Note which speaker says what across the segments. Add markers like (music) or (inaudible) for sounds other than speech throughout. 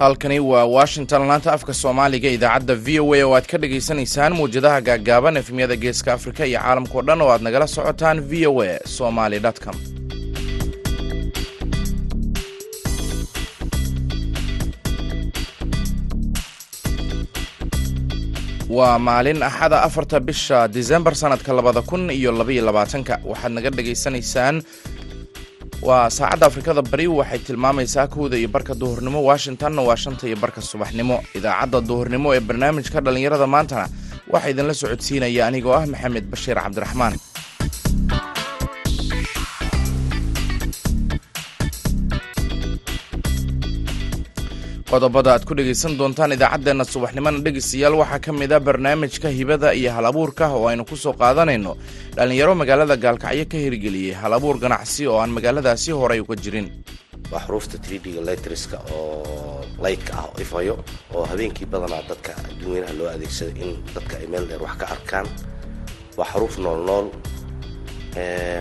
Speaker 1: halkani waa washington. Laanta afka soomaaliga idaacadda v o a oo aad ka dhagaysanaysaan mawjadaha gaaggaaban efmiyada geeska afrika iyo caalamkao dhan oo aad nagala socotaan v o a somaly com. Waa maalin axada afarta bisha disembar sanadka labada kun iyo labaiyo labaatanka. Waxaad naga dhagaysanaysaan waa saacadda afrikada bari waxay tilmaamaysaa kowda iyo barka duhurnimo. Washingtonna waa shanta iyo barka subaxnimo. Idaacadda duhurnimo ee barnaamijka dhallinyarada maantana waxaa idinla socodsiinaya anigoo ah maxamed bashiir cabdiraxmaan qodobada aad ku dhegaysan doontaan idaacaddeenna subaxnimona dhegaystayaal waxaa ka mid a barnaamijka hibada iyo hal abuurka oo aynu ku soo qaadanayno. Dhallinyaro magaalada gaalkacyo ka hirgeliyey hal abuur ganacsi oo aan magaaladaasi horay uga jirin.
Speaker 2: Waa xuruufta tridga letriska oo laydka ah oo ifayo oo habeenkii badanaa dadka adduunyanaha loo adeegsado in dadka ay meel dheer wax ka arkaan. Waa xaruuf nool nool.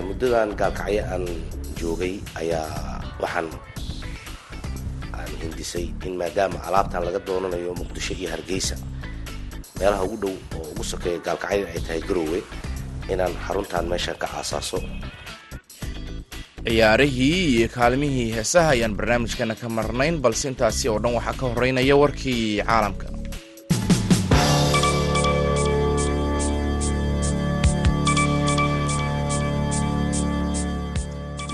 Speaker 2: Muddadan gaalkacyo aan joogay ayaa waxaan hindisay in maadaama alaabtan laga doonanayo muqdisho iyo hargeysa meelaha ugu dhow oo ugu sokeeya gaalkacyo ay tahay garoowe inaan xaruntan meeshan ka aasaaso.
Speaker 1: Ciyaarihii iyo kaalmihii heesaha ayaan barnaamijkana ka marnayn balse intaasi oo dhan waxaa ka horeynaya warkii caalamka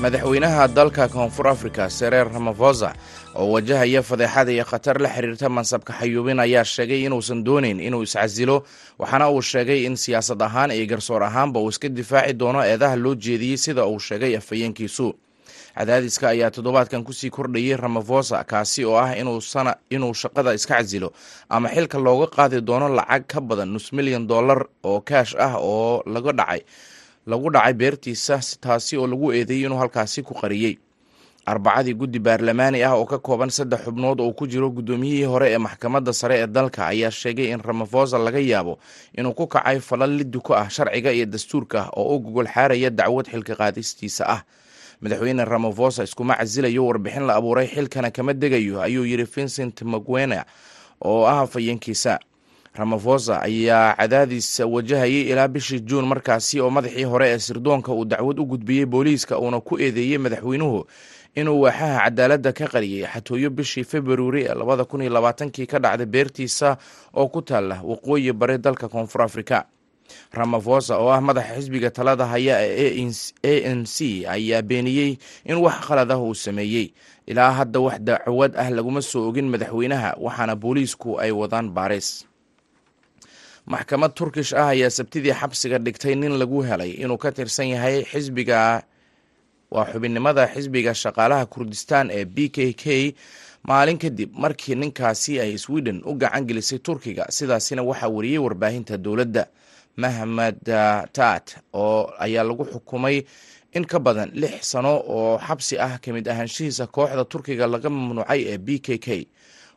Speaker 1: madaxweynaha dalka koonfur africa sereer ramafosa oo wajahaya fadeexada iyo khatar la xiriirta mansabka xayuubin ayaa sheegay inuusan doonayn inuu iscasilo waxaana uu sheegay in siyaasad ahaan iyo garsoor ahaanba uu iska difaaci doono eedaha loo jeediyey sida uu sheegay afhayeenkiisu. Cadaadiska ayaa toddobaadkan ku sii kordhayay ramafosa kaasi oo ah inuu shaqada iska casilo ama xilka looga qaadi doono lacag ka badan nus milyan dollar oo kaash ah oo laga dhacay lagu dhacay beertiisa taasi oo lagu eedeeyey inuu halkaasi ku qariyey. Arbacadii guddi baarlamaani ah oo ka kooban saddex xubnood oo ku jiro guddoomiyihii hore ee maxkamadda sare ee dalka ayaa sheegay in ramafosa laga yaabo inuu ku kacay falal liddi ku ah sharciga iyo dastuurka oo u gogol xaaraya dacwad xilka qaadistiisa ah. Madaxweyne ramafosa iskuma casilayo warbixin la abuuray xilkana kama degayo ayuu yidhi vincent maguena oo ah afhayeenkiisa ramafosa ayaa cadaadis wajahayay ilaa bishii juun markaasi oo madaxii hore ee sirdoonka uu dacwad u gudbiyey booliiska uuna ku eedeeyey madaxweynuhu inuu waaxaha cadaaladda ka qariyey xatooyo bishii februari ee labada kun iyo labaatankii ka dhacday beertiisa oo ku taalla waqooyi bari dalka koonfur afrika. Ramafosa oo ah madaxa xisbiga talada haya ee a n c ayaa beeniyey in wax khalad ah uu sameeyey ilaa hadda wax dacwad ah laguma soo ogin madaxweynaha waxaana booliisku ay wadaan baaris maxkamad turkish ah ayaa sabtidii xabsiga dhigtay nin lagu helay inuu ka tirsan yahay xisbiga waa xubinnimada xisbiga shaqaalaha kurdistan ee b k k. Maalin kadib markii ninkaasi ay sweden u gacan gelisay turkiga sidaasina waxaa wariyey warbaahinta dowladda. Mahmed taat oo ayaa lagu xukumay in ka badan lix sano oo xabsi ah ka mid ahaanshihiisa kooxda turkiga laga mamnuucay ee b k k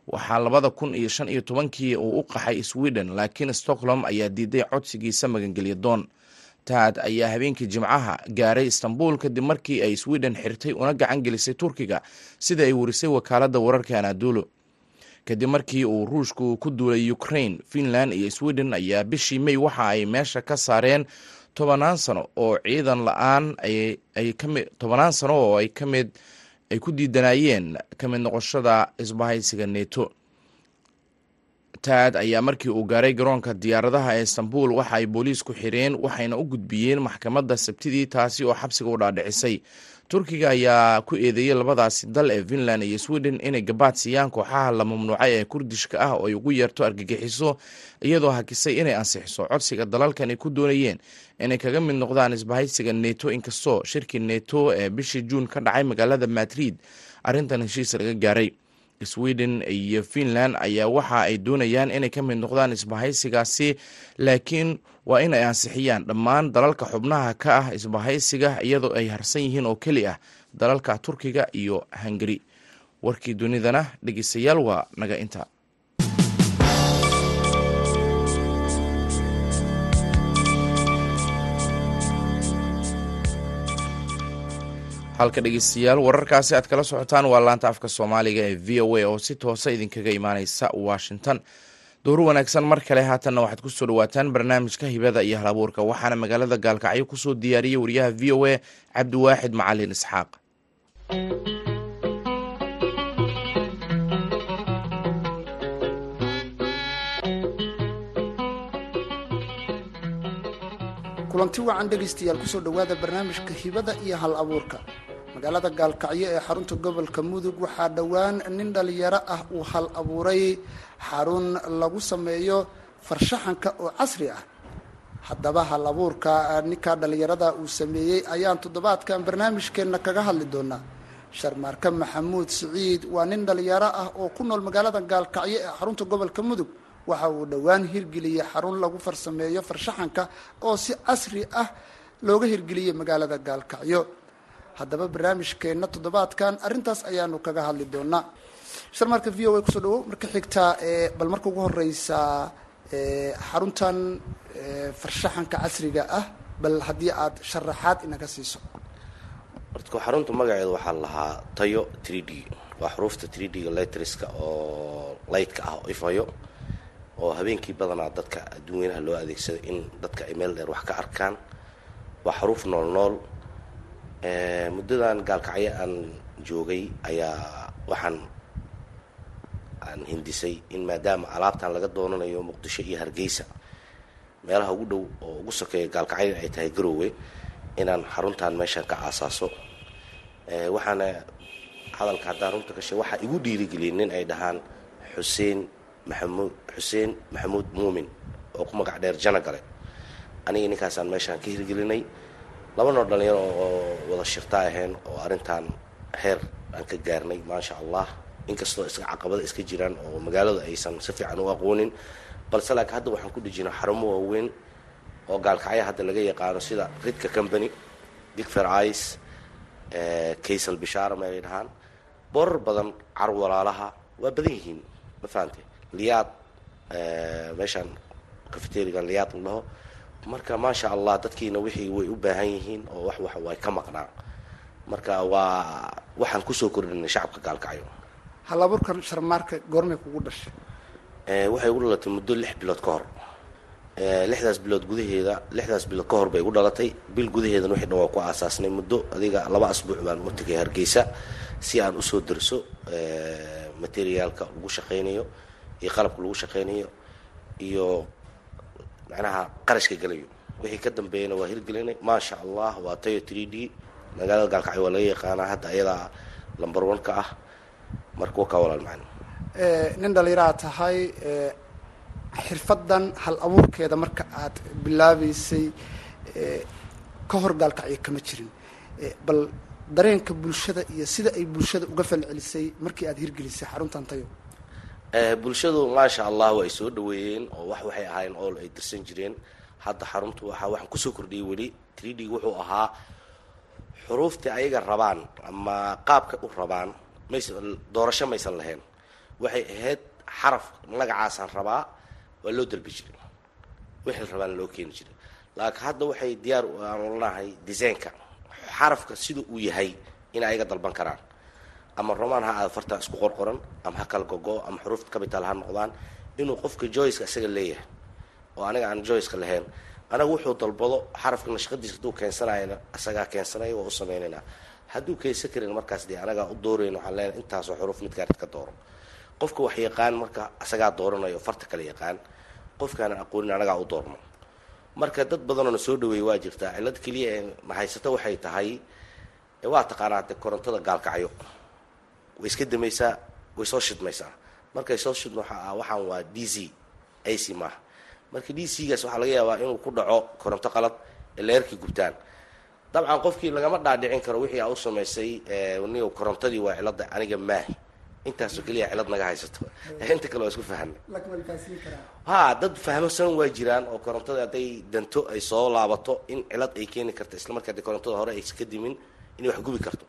Speaker 1: waxaa labada kun iyo shan iyo tobankii uu u qaxay sweden laakiin stockholm ayaa diiday codsigiisa magangelya doon. Taad ayaa habeenkii jimcaha gaaray istanbul kadib markii ay sweden xirtay una gacan gelisay turkiga sida ay warisay wakaaladda wararka anadolo kadib markii uu ruushku ku duulay ukraine finland iyo sweden ayaa bishii may waxa ay meesha ka saareen tobanaan sano oo ciidan la'aan tobanaan sano oo ay ka mid ay ku diidanayeen ka mid noqoshada isbahaysiga neto. Taad ayaa markii uu gaaray garoonka diyaaradaha ee istanbul waxa ay booliisku xireen waxayna u gudbiyeen maxkamadda sabtidii taasi oo xabsiga u dhaadhicisay turkiga ayaa ku eedeeyey labadaasi dal ee finland iyo sweden inay gabaad siiyaan kooxaha la mamnuucay ee kurdishka ah oo ay ugu yeerto argagixiso iyadoo hakisay inay ansixiso codsiga dalalkan ay ku doonayeen. Inay kaga mid noqdaan isbahaysiga neto inkastoo shirkii neto ee bishii juun ka dhacay magaalada madrid. Arrintan heshiis laga gaaray sweden iyo finland ayaa waxa ay doonayaan inay ka mid noqdaan isbahaysigaasi laakiin waa in ay ansixiyaan dhammaan dalalka xubnaha ka ah isbahaysiga iyadoo ay harsan yihiin oo keli ah dalalka turkiga iyo hungari warkii dunidana dhegeystayaal waa naga inta halka dhegeystayaal. Wararkaasi aad kala socotaan waa laanta afka soomaaliga ee v o a oo si toosa idinkaga imaaneysa washington. Dowr wanaagsan mar kale haatanna waxaad ku soo dhawaataan barnaamijka hibada iyo halabuurka waxaana magaalada gaalkacyo ku soo diyaariyey wariyaha v o a cabdiwaaxid macalin isxaaq.
Speaker 3: Kulanti wacan dhegaystayaal ku soo dhowaada barnaamijka hibada iyo hal abuurka magaalada gaalkacyo ee xarunta gobolka mudug waxaa dhowaan nin dhalinyaro ah uu hal abuuray xarun lagu sameeyo farshaxanka oo casri ah. Haddaba hal abuurka ninkaa dhalinyarada uu sameeyey ayaan toddobaadkan barnaamijkeenna kaga hadli doonaa. Sharmaarka maxamuud siciid waa nin dhalinyaro ah oo ku nool magaalada gaalkacyo ee xarunta gobolka mudug. Waxa uu dhowaan hirgeliyey xarun lagu farsameeyo farshaxanka oo si casri ah looga hirgeliyey magaalada gaalkacyo haddaba barnaamijkeenna toddobaadkan arrintaas ayaanu kaga hadli doonaa sharmaarka v o a ku soo dhawow marka xigtaa bal marka ugu horeysaa xaruntan farshaxanka casriga ah bal haddii aad sharaxaad inaga siiso.
Speaker 2: Horta xarunta magaceeda waxaa lahaa tayo three d. Waa xuruufta three d-ga letriska oo lightka ah ifayo oo habeenkii badanaa dadka adduunyanaha loo adeegsado in dadka ay meel dheer wax ka arkaan. Waa xaruuf nool nool muddadan gaalkacyo aan joogay ayaa waxaan aan hindisay in maadaama alaabtan laga doonanayo muqdisho iyo hargeysa meelaha ugu dhow oo ugu sokeeya gaalkacyo ay tahay garoowe inaan xaruntan meeshan ka aasaaso. Waxaana hadalka haddaan runta ka sheeg waxaa igu dhiirigeliyay nin ay dhahaan xuseen maxamuud xuseen maxamuud muumin oo ku magac dheer jana gale. Aniga ninkaasaan meeshaan ka hirgelinay laba noo dhalinyaro oo wada shirta ahayn oo arrintan heer aan ka gaarnay maasha allah inkastoo iska caqabada iska jiraan oo magaalada aysan si fiican u aqoonin. Balse laakiin hadda waxaan ku dhejinaa xarumo waaweyn oo gaalkacya hadda laga yaqaano sida ridka company digfer ice kaysal bishaara meelay dhahaan borar badan car walaalaha waa badan yihiin ma fahante liyaad meeshaan cafeterigan liyaad la marka maasha allah dadkiina wixii way u baahan yihiin oo wax wax way ka maqnaa marka waa waxaan ku soo kordhinay shacabka gaalkacyo.
Speaker 3: Hal abuurkan sharmaarka goormay kugu dhashay?
Speaker 2: Waxay ugu dhalatay muddo lix bilood ka hor. Lixdaas bilood gudaheeda lixdaas bilood ka hor bay igu dhalatay. Bil gudaheedana wixii dhan waa ku aasaasnay muddo adiga laba asbuuc baan u tegay hargeysa si aan u soo darso materiaalka lagu shaqaynayo iyo qalabka lagu shaqaynayo iyo macnaha qarashka gelayo wixii ka dambeeyana waa hirgelinay. Maasha allah waa tayo three d. Magaalada gaalkacyo waa laga yaqaanaa. Hadda ayadaa lamber one ka ah. Marka wakaa walaal macana
Speaker 3: nin dhalinyaraha tahay xirfadan hal abuurkeeda marka aad bilaabeysay ka hor gaalkacyo kama jirin. Bal dareenka bulshada iyo sida ay bulshada uga falcelisay markii aad hirgelisay xaruntan tayo
Speaker 2: bulshadu maasha allah ay soo dhaweeyeen oo wax waxay ahaayeen ool ay dirsan jireen. Hadda xaruntu waxa waxaan ku soo kordhiyay weli. d wuxuu ahaa xuruuftii ayaga rabaan ama qaabka u rabaan. Mays doorasho maysan lahayn. Waxay ahayd xaraf magacaasaan rabaa waa loo dalbi jiray. Wixii la rabaana loo keeni jiray. Laakiin hadda waxay diyaar aan olanahay desaynka xarafka sida uu yahay in ayaga dalban karaan ama romaan ha aada farta isku qorqoran ama ha kala gogo ama xuruufta capital ha noqdaan inuu qofka joyceka isaga leeyahay oo aniga aan joyceka lahayn. Anaga wuxuu dalbado xarafka nashqadiisa hadduu keensanayana isagaa keensanaya waa u samaynaynaa hadduu keensan karin markaas dee anagaa u doorayn waxaan leenahay intaasoo xuruuf mid gaarid ka dooro. Qofka wax yaqaan marka isagaa dooranayo farta kale yaqaan. Qofkaanan aqoonin anagaa u doorno. Marka dad badanoo na soo dhaweeyay waa jirtaa cillad keliya ee mahaysato waxay tahay waa taqaanaa de korontada gaalkacyo way iska damaysaa way soo shidmaysaa markay soo shidmo waxaan waa d c ac maaha marka d c gaas waxaa laga yaabaa inuu ku dhaco koronto qalad ee leerkii gubtaan. Dabcan qofkii lagama dhaadhicin karo wixii aa u samaysay ni korontadii waa cilada aniga maahi intaasoo keliya cilad naga haysato. Inta kale waa isku fahanay ha dad fahmsan waa jiraan oo korontada hadday danto ay soo laabato in cilad ay keeni karto isla markaa de korontada hore aysa ka dimin inay wax gubi karto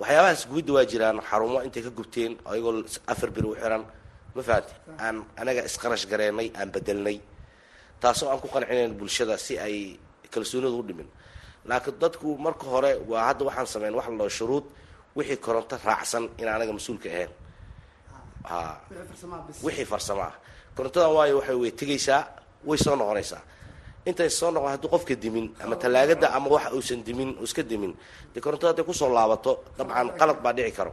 Speaker 2: waxyaabahaas gubidda waa jiraan xarumo intay ka gubteen ayagoo afar bir u xiran. Ma fahanti? Aan anaga isqarash gareenay aan bedelnay taasoo aan ku qancinayn bulshada si ay kalsoonida u dhimin. Laakiin dadku marka hore waa hadda waxaan sameyn wax la shuruud wixii koronto raacsan in anaga mas'uulka ahayn. Ha wixii farsamo ah korontadan waayo waxay way tegaysaa way soo noqonaysaa intay soo noqon hadduu qofka dimin ama talaagada ama wax uusan dimin uu iska dimin. Dee korontada hadday ku soo laabato dabcan qalad baa dhici karo.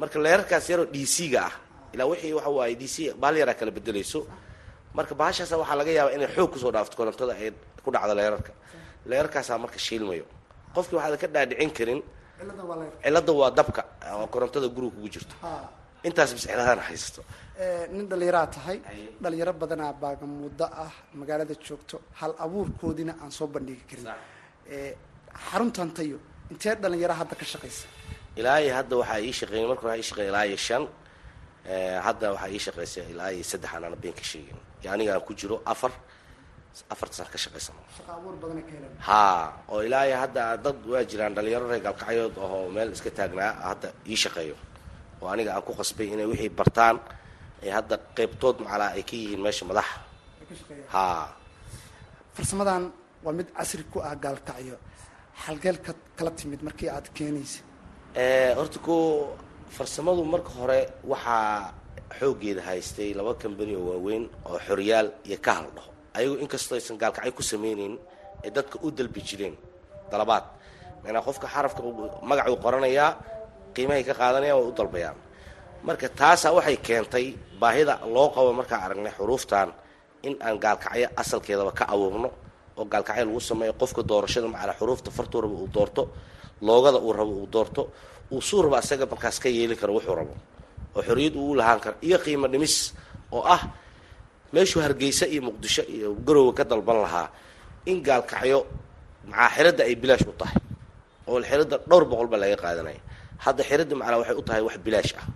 Speaker 2: Marka leerarkaas yaroo d c ga ah ilaa wixii waxa waaye d c baal yaraa kala bedelayso. Marka bahashaasa waxaa laga yaabaa inay xoog ku soo dhaafto korontada ay ku dhacdo leerarka. Leerarkaasaa marka shiilmayo. Qofkii waxaadan ka dhaadhicin karin cilada waa dabka oo korontada guriga kugu jirto intaas bis ciladana haysato
Speaker 3: nin dhallinyaraa tahay. Dhalinyaro badanaa baaga muddo ah magaalada joogto hal abuurkoodina aan soo bandhigi karin. Xaruntan tayo intee dhalinyaro hadda ka shaqaysa
Speaker 2: ilaa iyo hadda waxaa ii shaqeeyay marka waxaa ii shaqeeyay ilaa iyo shan hadda waxaa ii shaqeysay ilaa iyo saddex aan ana been ka sheegin. Iyo aniga aan ku jiro afar afarta sana ka shaqaysano
Speaker 3: shaqa abuur badana ka helan
Speaker 2: ha oo ilaa iyo hadda dad waa jiraan dhalinyaro reer gaalkacyood oo meel iska taagnaa hadda ii shaqeeyo oo aniga aan ku qasbay inay wixii bartaan ay hadda qeybtood macalaa ay ka yihiin meesha madaxa. Ha.
Speaker 3: Farsamadan waa mid casri ku ah gaalkacyo. Halgeel ka kala timid markii aad keenaysa
Speaker 2: horta ko farsamadu marka hore waxaa xooggeeda haystay laba kambani oo waaweyn oo xoryaal iyo ka hal dhaho ayagu inkastoo aysan gaalkacyo ku samayneyn ay dadka u dalbi jireen. Dalabaad manaa qofka xarafka magacuu qoranayaa qiimahay ka qaadanayaan way u dalbayaan. Marka taasaa waxay keentay baahida loo qabo markaan aragnay xuruuftan in aan gaalkacyo asalkeedaba ka abuurno oo gaalkacyo lagu sameeyo qofka doorashada macala xuruufta fartuu raba uu doorto loogada uu rabo uu doorto uu suu raba asaga markaas ka yeeli karo wuxuu rabo. Oo xorriyad uu u lahaan karo. Iyo qiimo dhimis oo ah meeshuu hargeysa iyo muqdisho iyo garowga ka dalban lahaa in gaalkacyo macaa xiradda ay bilaash u tahay oo xiradda dhowr boqol baa laga qaadanaya hadda xiradda macnaa waxay u tahay wax bilaash ah.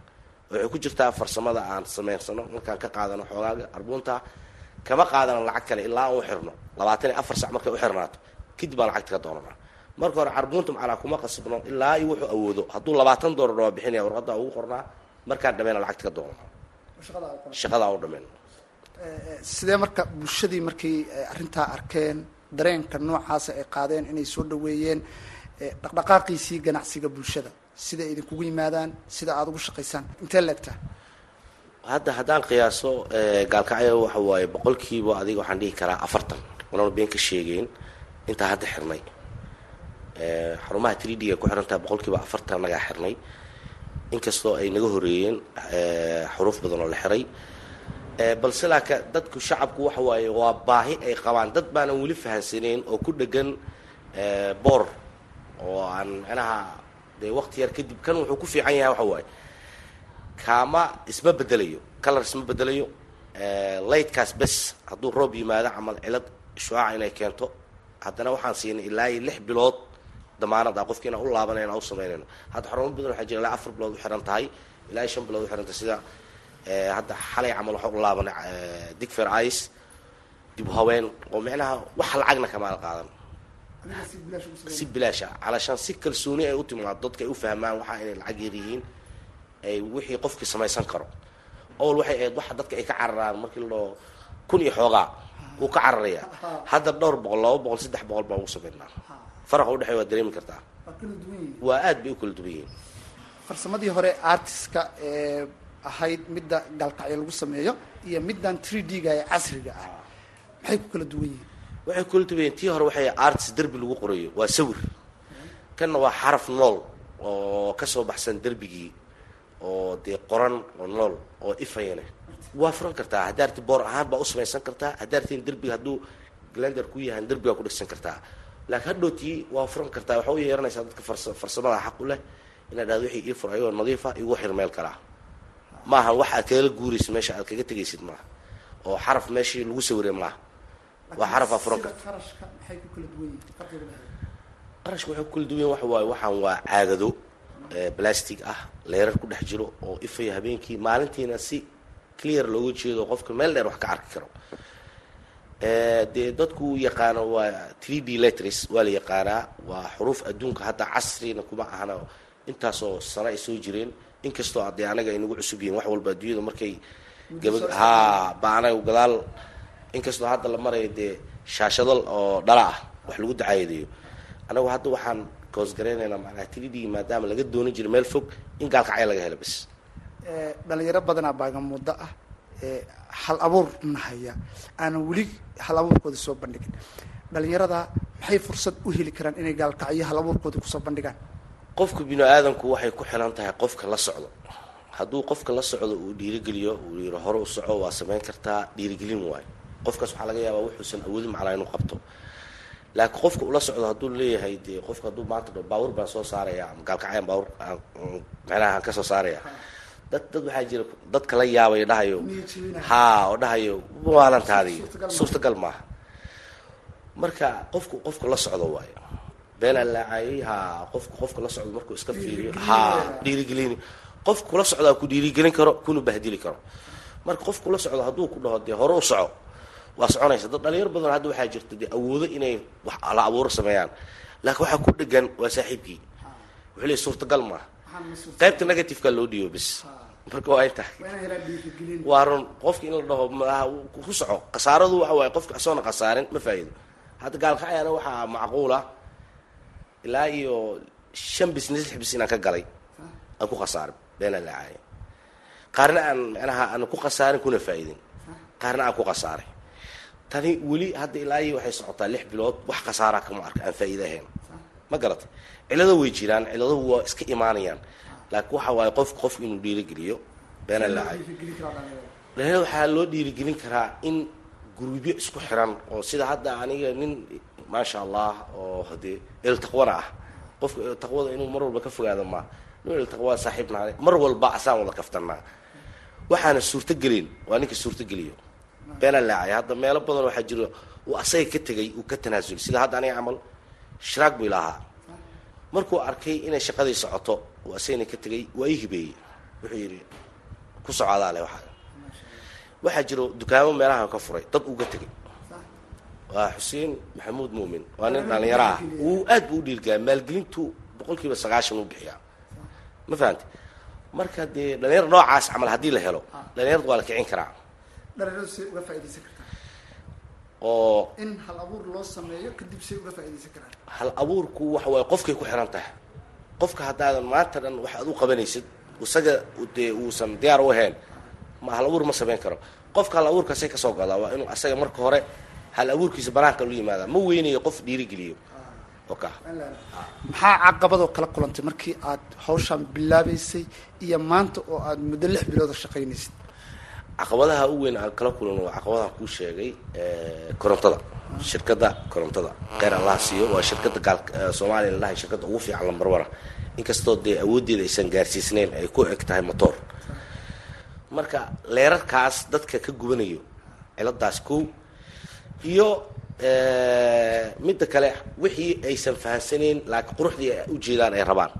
Speaker 2: Waxay ku jirtaa farsamada aan sameynsano markaan ka qaadano xoogaaga arbuunta kama qaadano lacag kale ilaa aan u xirno. Labaatan iyo afar sac markay u xirnaato kadib baan lacagta ka doonanaa. Marka hore carbuunta macnaa kuma qasbno ilaa iyo wuxuu awoodo. Hadduu labaatan doolar waa bixinaya warqadda ugu qornaa markaan dhameyna lacagta ka doonana shaqadaa u dhameyna
Speaker 3: sidee marka bulshadii markay arrintaa arkeen dareenka noocaasa ay qaadeen inay soo dhaweeyeen dhaqdhaqaaqiisii ganacsiga bulshada sida idinkugu yimaadaan sida aada ugu shaqaysaan. Intee leegtaa
Speaker 2: hadda haddaan qiyaaso gaalkacyo waxa waaye boqolkiiba adiga waxaan dhihi karaa afartan. Wanana been ka sheegeyn intaa hadda xirnay. Xarumaha three d ga ku xirantaha boqolkiiba afartan nagaa xirnay. Inkastoo ay naga horeeyeen xuruuf badan oo la xiray. Balse laaka dadku shacabku waxa waaye waa baahi ay qabaan. Dad baanan weli fahansaneyn oo ku dhegan boor oo aan micnaha dee waqti yar kadib kan wuxuu ku fiican yahay waxa waaye. Kaama isma bedelayo color isma bedelayo lightkaas bes hadduu roob yimaado camal cilad shucaaca inay keento haddana waxaan siinay ilaa iyo lix bilood damaanad ah. Qofki inaan u laabanayno u samaynayno hadda xarumo badan waxaa jira ilaa afar bilood u xiran tahay ilaa iyo shan bilood u xiran tahay. Sida hadda xalay camal waxaan u laabanay digfer ice dib haween oo micnaha wax lacagna kamaala qaadan si bilaash ah calashaan si kalsooni ay u timaado dadka ay u fahmaan waxaa inay lacag yar yihiin ay wixii qofkii samaysan karo. Awal waxay ahayd waxa dadka ay ka cararaan markii loo kun iyo xoogaa wuu ka cararayaa. Hadda dhowr boqol laba boqol saddex boqol baa ugu samaynaa faraqa udhexey waa dareemi kartaa. Waa aad bay u kala duwan yihiin.
Speaker 3: Farsamadii hore artiska ee ahayd midda gaalkacyo lagu sameeyo iyo middan three d ga ee casriga ah. Maxay ku kala duwan yihiin
Speaker 2: waxay duwan yihiin tii hore waxay artis derbi lagu qorayo. Waa sawir. Kanna waa xaraf nool oo ka soo baxsan derbigii oo dee qoran oo nool oo ifayane. Waa furan kartaa. Haddaarti boor ahaan baa u samaysan kartaa. Haddaartiin derbiga hadduu glender ku yahan derbigaa ku dhegsan kartaa. Laakiin hadhowtii waa furan kartaa waxa u yeeranaysaa dadka fars farsamada xaq u leh inaad dhahdo wixii ii fur ayagoo nadiifa igu xir meel kalaa maaha wax aad kagala guuraysid meesha aad kaga tegaysid maaha oo xaraf meeshii lagu sawiray maaha waa xarafaa furan karta
Speaker 3: qarashka ku kala duwan
Speaker 2: waxay ku kala duwan waxa waaye waxaan waa caagado plastic ah leerar ku dhex jiro oo ifaya habeenkii maalintiina si clear looga jeedo qofka meel dheer wax ka arki karo. Dee dadku yaqaano waa three d letters waa la yaqaanaa waa xuruuf adduunka hadda casrina kuma ahana intaasoo sano ay soo jireen. Inkastoo adee anaga ay nagu cusub yihiin wax walba adduunyada markay gaba ha ba anaga gadaal inkastoo hadda la marayo dee shaashadal oo dhala ah wax lagu dacaayadeeyo. Anagu hadda waxaan koosgaraynaynaa macnaha tridhigi maadaama laga doonan jiray meel fog in gaalkacya laga helo bas
Speaker 3: dhalinyaro badanaa baagan muddo ah hal abuur nahaya aanan weli hal abuurkooda soo bandhigin. Dhalinyarada maxay fursad u heli karaan inay gaalkacyo hal abuurkooda ku soo bandhigaan?
Speaker 2: Qofka bini aadanku waxay ku xilan tahay qofka la socdo. Hadduu qofka la socdo uu dhiirigeliyo uu yiro hore u soco waa samayn kartaa dhiirigelin waayo qofkaas waxaa laga yaabaa wuxuusan awoodin macnaa inuu qabto. Laakiin qofka ula socdo hadduu leeyahay dee qofka hadduu maanta dho baan soo saaraya ama gaalkacyan baawur macnaha aan ka saaraya dad dad waxaa jira dadka la yaabaya dhahayo. Haa oo dhahayo maalantaadii suurtagal maaha. Marka qofku qofku la socdo waayo. Beenaa laacayay haa qofku qofka la socdo markuu iska fiiriyo haa dhiirigelin. Qofku kula socdaa ku dhiirigelin karo kuna bahdili karo. Marka qofku la socdo hadduu ku dhaho dee hore u soco waa soconaysa. Dad dhalinyar badan hadda waxaa jirta dee awoodo inay la abuuro sameeyaan. Laakiin waxaa ku dhegan waa saaxiibkii. Wuxuu leey suurtagal maaha. Qaybta negativeka loo dhiibo bis marka waa intahay waa run. Qofka in la dhaho maaha ku soco. Khasaaradu waxa waaye qofka asoona khasaarin ma faa'iido. Hadda gaalkacyana waxaa macquula. Ilaa iyo shan bis lix bis inaan ka galay. Aan ku khasaarin beenaan laacaya qaarna aan macnaha aan ku khasaarin kuna faa'iidin. Qaarna aan ku khasaaray tani weli hadda ilaa iyo waxay socotaa lix bilood wax khasaara kama arka aan faa'iida ahayn ma garatay cilado way jiraan ciladuhu waa iska imaanayaan. Laakiin waxa waaye qof qof inuu dhiirigeliyo beenaan laacaya dhalinyarada waxaa loo dhiirigelin karaa in guruubyo isku xiran oo sida hadda aniga nin maasha allah oo hadee iltaqwana ah. Qofka iltaqwada inuu mar walba ka fogaado maa nin iltaqwaa saaxiib nahay mar walba asaan wada kaftanaa waxaana suurtagelin waa ninka suurtageliyo beenaan laacaya hadda meelo badan waxaa jiro. Uu asaga ka tegay uu ka tanaasulay sida hadda aniga camal shiraag buu ilahaa markuu arkay inay shaqadii socoto uu asagana ka tegay waa ii hibeeyey. Wuxuu yidhi ku socdaa leh waxaa. Waxaa jiro dukaamo meelahan ka furay. Dad uga tegay. Waa xuseen maxamuud muumin. Waa nin dhalinyaro ah uu aad buu u dhiirgaa maalgelintu boqol kiiba sagaashan u bixiyaa. Ma fahamti marka dee dhalinyaro noocaas camal haddii la helo dhalinyarada waa la kicin karaa
Speaker 3: dhalinyaradu say uga faaidaysan kartaa.
Speaker 2: Oo
Speaker 3: in hal abuur loo sameeyo kadib say uga faaidaysan karaan.
Speaker 2: hal abuurku waxa waaye qofkay ku xiran tahay. Qofka haddaadan maanta dhan wax aad u qabanaysid isaga dee uusan diyaar u ahayn ma hal abuur ma samayn karo. Qofka hal abuurkaasay ka soo godaa waa inuu asaga marka hore hal abuurkiisa banaanka lu yimaada ma weynayo qof dhiirigeliyo. Oka
Speaker 3: maxaa caqabadoo kala kulantay markii aad hawshaan bilaabaysay iyo maanta oo aad muddo lix bilooda shaqaynaysid
Speaker 2: caqabadaha u weyn aan kala kulan waa caqabadaha kuu sheegay korontada shirkadda korontada. Kheyr allah siiyo waa shirkadda gaal soomaaliya lalahay shirkadda ugu fiican lambarwara inkastoo dee awooddeeda aysan gaarsiisnayn ay ku eg tahay motor. Marka leerarkaas dadka ka gubanayo ciladaas kow iyo midda kale wixii aysan fahamsanayn laakiin quruxdii ujeedaan ay rabaan.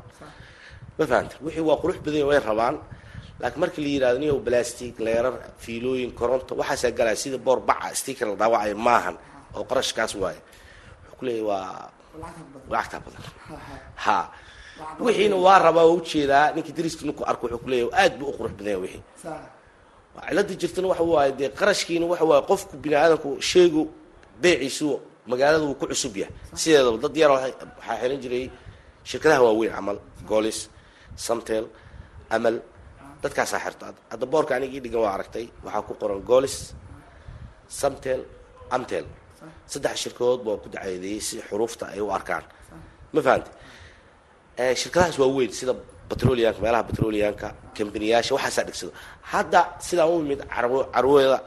Speaker 2: Ma fahamta wixii waa qurux badanya way rabaan laakiin markii la yidhahdo niyow blastic leerar fiilooyin koronto waxaasaa galaya sida boor baca sticker la dhaawacaya maahan oo qarashkaas waaye. Wuxuu ku leeyahy waa lacagtaa badan. Ha wixiina waa rabaa waa u jeedaa ninkii dariska ninku arko wuxuu kuleeyahy aad buu u qurux badanya wixii. Cilada jirtana waxa waaye dee qarashkiina waxa waaye qofku bini aadamku sheegu beeciisu magaalada wuu ku cusub yahay. Sideedaba dad yar waxaa xiran jiray shirkadaha waaweyn camal golis samtel amal dadkaasaa xirta hadda boorka aniga dhigan waa aragtay waxaa ku qoran golis samtel amtel. Saddex shirkadood baa ku dacadeeyey si xuruufta ay u arkaan. Ma fahamte shirkadahaas waa weyn sida batroliyanka meelaha batroliyanka kambaniyaasha waxaasaa dhigsado hadda sidaa u imid carwada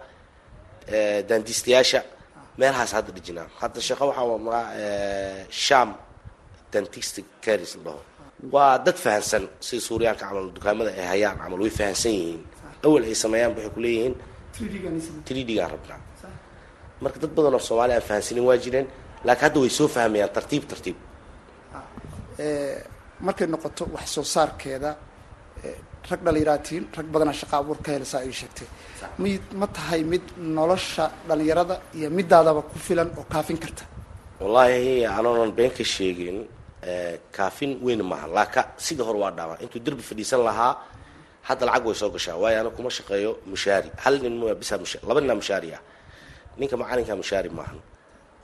Speaker 2: dandistayaasha meelahaas hadda dhijinaa. Hadda shaqo waxaa maa sham dantistic caris la dhaho waa dad fahansan sida suuriyaanka camal dukaamada ay hayaan camal way fahansan yihiin. Awal ay sameeyaan waxay kuleeyihiin trdgaan rabnaa marka dad badan oo soomaaliya aan fahansanin waa jireen laakiin hadda way soo fahmayaan tartiib tartiib.
Speaker 3: Markay noqoto wax soo saarkeeda rag dhalinyaraatiin rag badanaa shaqa abuur ka helsaa ay sheegtay. Mid ma tahay mid nolosha dhalinyarada iyo midaadaba ku filan oo kaafin karta.
Speaker 2: Wallaahi anoonan been ka sheegin kaafin weyn maaha laaka sida hore waa dhaama. Intuu derbi fadhiisan lahaa hadda lacag way soo gashaa. Waayo ana kuma shaqeeyo mushaari. Hal nin laba ninaa mushaari ah. Ninka macalinka mushaari maahan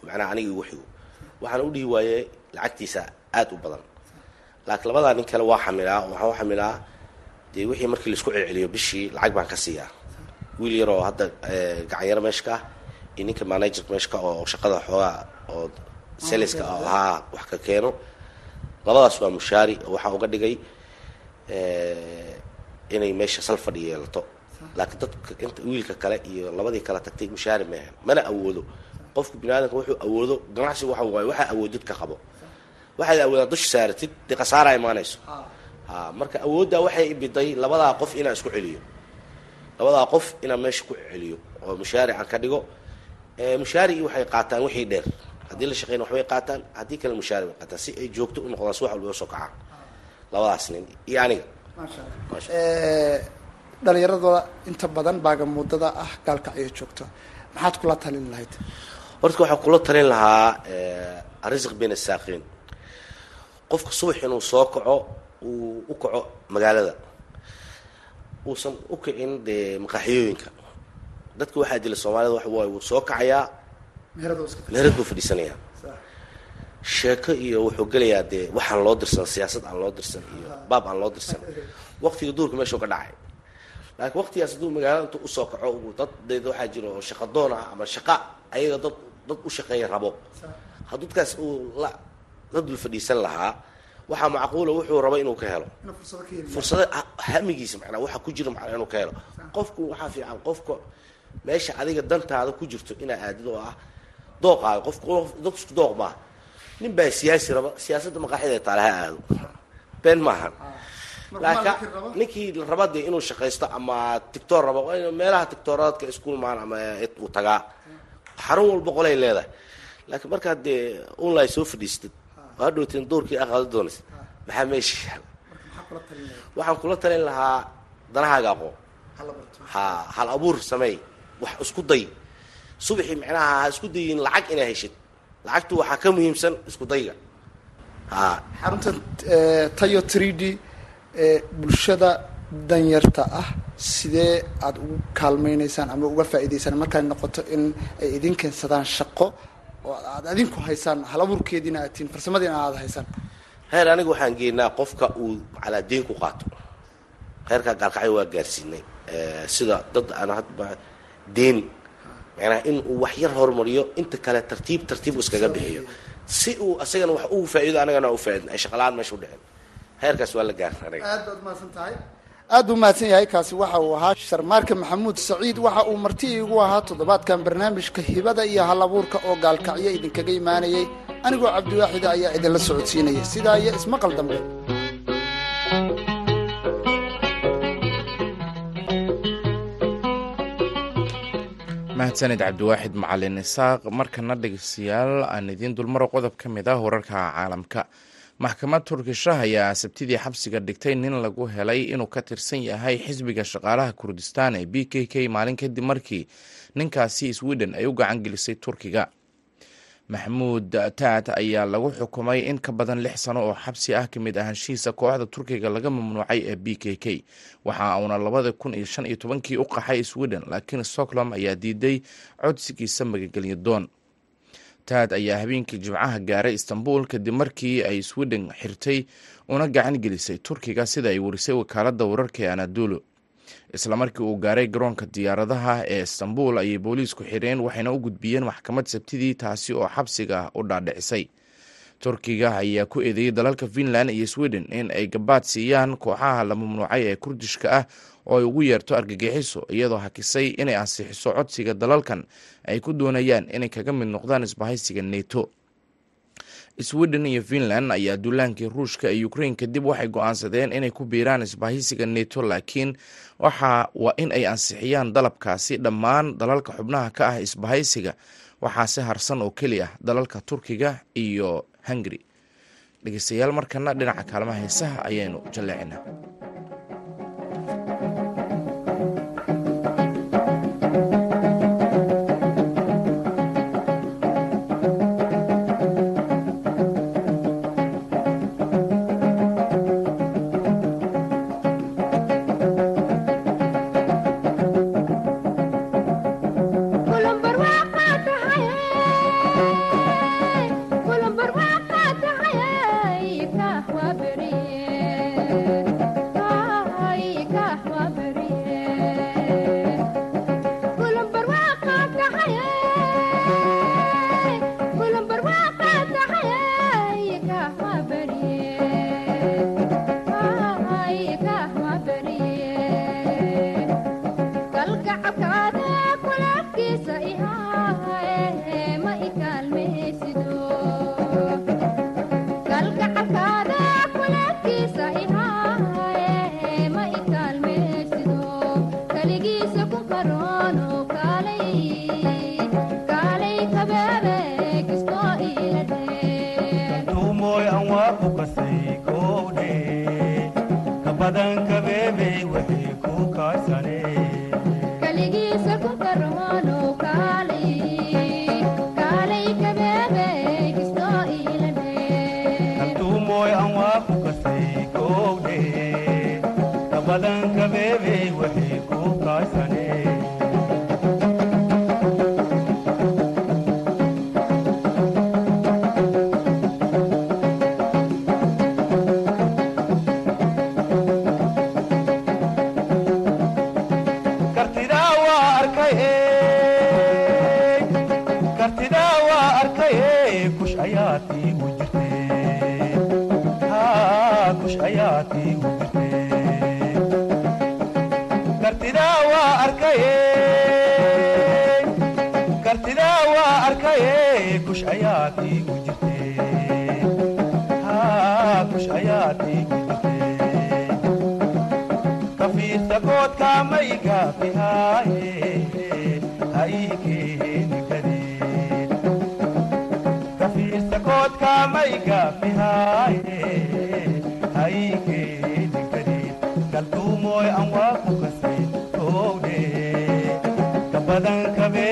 Speaker 2: macnaha aniga igu xigo waxaan u dhihi waayey lacagtiisa aada u badan. Laakiin labadaa nin kale waa xamilaa waxaan u xamilaa dee wixii markii la isku celceliyo bishii lacag baan ka siiyaa. Wiil yar hadda gacanyaro meesha ka iyo ninka managerka meesha ka oo shaqada xoogaa oo seleska ahaa wax ka keeno labadaas waa mushaari waxaa uga dhigay inay meesha sal fadhi yeelato laakiin dadka inta wiilka kale iyo labadii kale tagtay mushaari maahan mana awoodo. Qofku bini aadamka wuxuu awoodo ganacsi waxa waaye waxaa awoodid ka qabo. Waxaad awoodaan dusha saaratid dee khasaara imaanayso. Ha marka awooddaa waxay ibiday labadaa qof inaan isku celiyo. Labadaa qof inaan meesha ku celiyo oo mushaari aan ka dhigo. Mushaarigii waxay qaataan wixii dheer haddii la shaqeyna waxbay qaataan haddii kale mushaari bay qaataan si ay joogto u noqdaan si wax walba soo kacaan. Labadaas nin iyo aniga.
Speaker 3: Dhalinyaradooda inta badan baaga muddada ah gaalkacyo joogto. Maxaad kula talin lahayd?
Speaker 2: Horta waxaan kula talin lahaa arisiq bin asaaqiin qofka subax inuu soo kaco uu u kaco magaalada uusan u kicin dee maqaaxiyooyinka. Dadka waxaa dila soomaalida waxa waaye wuu soo kacayaa meherad buu fadhiisanayaa. Sheeko iyo wuxuu gelayaa dee waxaan loo dirsan siyaasad aan loo dirsan iyo baab aan loo dirsan. (laughs) Waqtiga duurka meeshuu ka dhacay. Laakiin waqtigaas hadduu magaalada intuu u soo kaco dad deed waxaa jira oo shaqa doon ah ama shaqa ayaga dad dad u shaqeeya rabo. Hadduu dadkaas uu la la dul fadhiisan lahaa waxaa macquula wuxuu rabo inuu ka helo. Fursada hamigiisa macnaa waxa ku jira macnaa inuu ka helo. Qofku waxaa fiican qofka meesha adiga dantaada ku jirto inaa aadid oo ah dooqaaga qofku dad isku dooq maaha. Nin baa siyaasi raba siyaasadda maqaaxida taale ha aado been maahan laakiin ninkii raba dee inuu shaqaysto ama tictor raba meelaha tictooradka iskuulmaan ama uu tagaa. Xarun walba qolay leedahay. Laakiin markaad dee online soo fadhiistid. Oo hadhowteen doorkii aqaado doonaysa maxaa meesha yaalla waxaan kula talin lahaa danahaaga aqoon. Ha hal abuur sameey wax isku day subaxii macnaha ha isku dayin lacag inaa heshid. Lacagtu waxaa ka muhiimsan isku dayga.
Speaker 3: Xarunta tayo three d bulshada danyarta ah sidee aada ugu kaalmaynaysaan ama uga faa'iidaysaan markay noqoto in ay idin keensadaan shaqo oo aad adinku haysaan halabuurkeediina aad tihiin farsamadiina aad haysaan?
Speaker 2: Heer aniga waxaan geenaa qofka uu calaa deen ku qaato. Heerkaa gaalkacyo waa gaarsiinay. Sida dad aan hadba deen macnaha in uu wax yar horumariyo inta kale tartiib tartiib iskaga bixiyo. Si uu asagana wax ugu faa'iido anagana u faa'iidin ay shaqalaan meesha u dhicin heerkaas waa la gaarta aniga.
Speaker 3: Aad baad mahadsan aad buu mahadsan yahay kaasi waxa uu ahaa sharmaarka maxamuud saciid. Waxa uu marti iigu ahaa toddobaadkan barnaamijka hibada iyo hal abuurka oo gaalkacyo idinkaga imaanayay. Anigoo cabdiwaaxida ayaa idinla socodsiinaya sidaa iyo ismaqal dambe
Speaker 1: mahadsanid cabdiwaaxid macalin isaaq. Markana dhegeystayaal aan idiin dulmaro qodob ka mid ah wararka caalamka. Maxkamad turkisha ayaa sabtidii xabsiga dhigtay nin lagu helay inuu ka tirsan yahay xisbiga shaqaalaha kurdistaan ee b k k maalin kadib markii ninkaasi sweden ay u gacan gelisay turkiga maxamuud taat ayaa lagu xukumay in ka badan lix sano oo xabsi ah ka mid ahaanshihiisa kooxda turkiga laga mamnuucay ee b k k. Waxa uuna labada kun iyo shan iyo tobankii u qaxay sweden laakiin stockholm ayaa diiday codsigiisa magagelyo doon. Taad ayaa habeenkii jimcaha gaaray istanbul kadib markii ay sweden xirtay una gacan gelisay turkiga sida ay warisay wakaaladda wararka ee anadulu isla markii uu gaaray garoonka diyaaradaha ee istanbul ayay booliisku xireen waxayna u gudbiyeen maxkamad sabtidii taasi oo xabsiga u dhaadhicisay. Turkiga ayaa ku eedeeyey dalalka finland iyo sweden in ay gabaad siiyaan kooxaha la mamnuucay ee kurdishka ah oo ay ugu yeerto argagixiso iyadoo hakisay inay ansixiso codsiga dalalkan ay ku doonayaan inay kaga mid noqdaan isbahaysiga neto sweden iyo finland ayaa duulaankii ruushka ee ukrain kadib waxay go'aansadeen inay ku biiraan isbahaysiga neto laakiin waxa waa in ay ansixiyaan dalabkaasi dhammaan dalalka xubnaha ka ah isbahaysiga. Waxaase harsan oo keli ah dalalka turkiga iyo hungari dhegeystayaal markana dhinaca kaalmaha heesaha ayaynu jalleecinaa
Speaker 4: Bye, Sonia.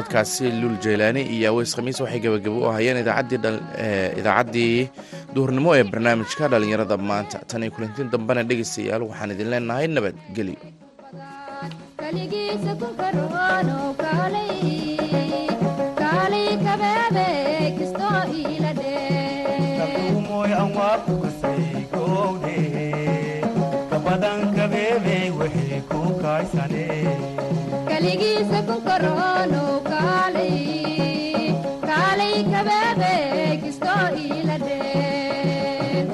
Speaker 1: codadkaasi lul jeylaani iyo aweys khamiis waxay gebagabo u hayeen idaacaddii eh, duhurnimo ee barnaamijka dhallinyarada maanta. Tan iyo kulantiin dambena dhegaystayaal waxaan idin leenahay nabadgelyo
Speaker 4: weligiisa ku koroonow kaalay kabeebe kisto iila
Speaker 5: dheen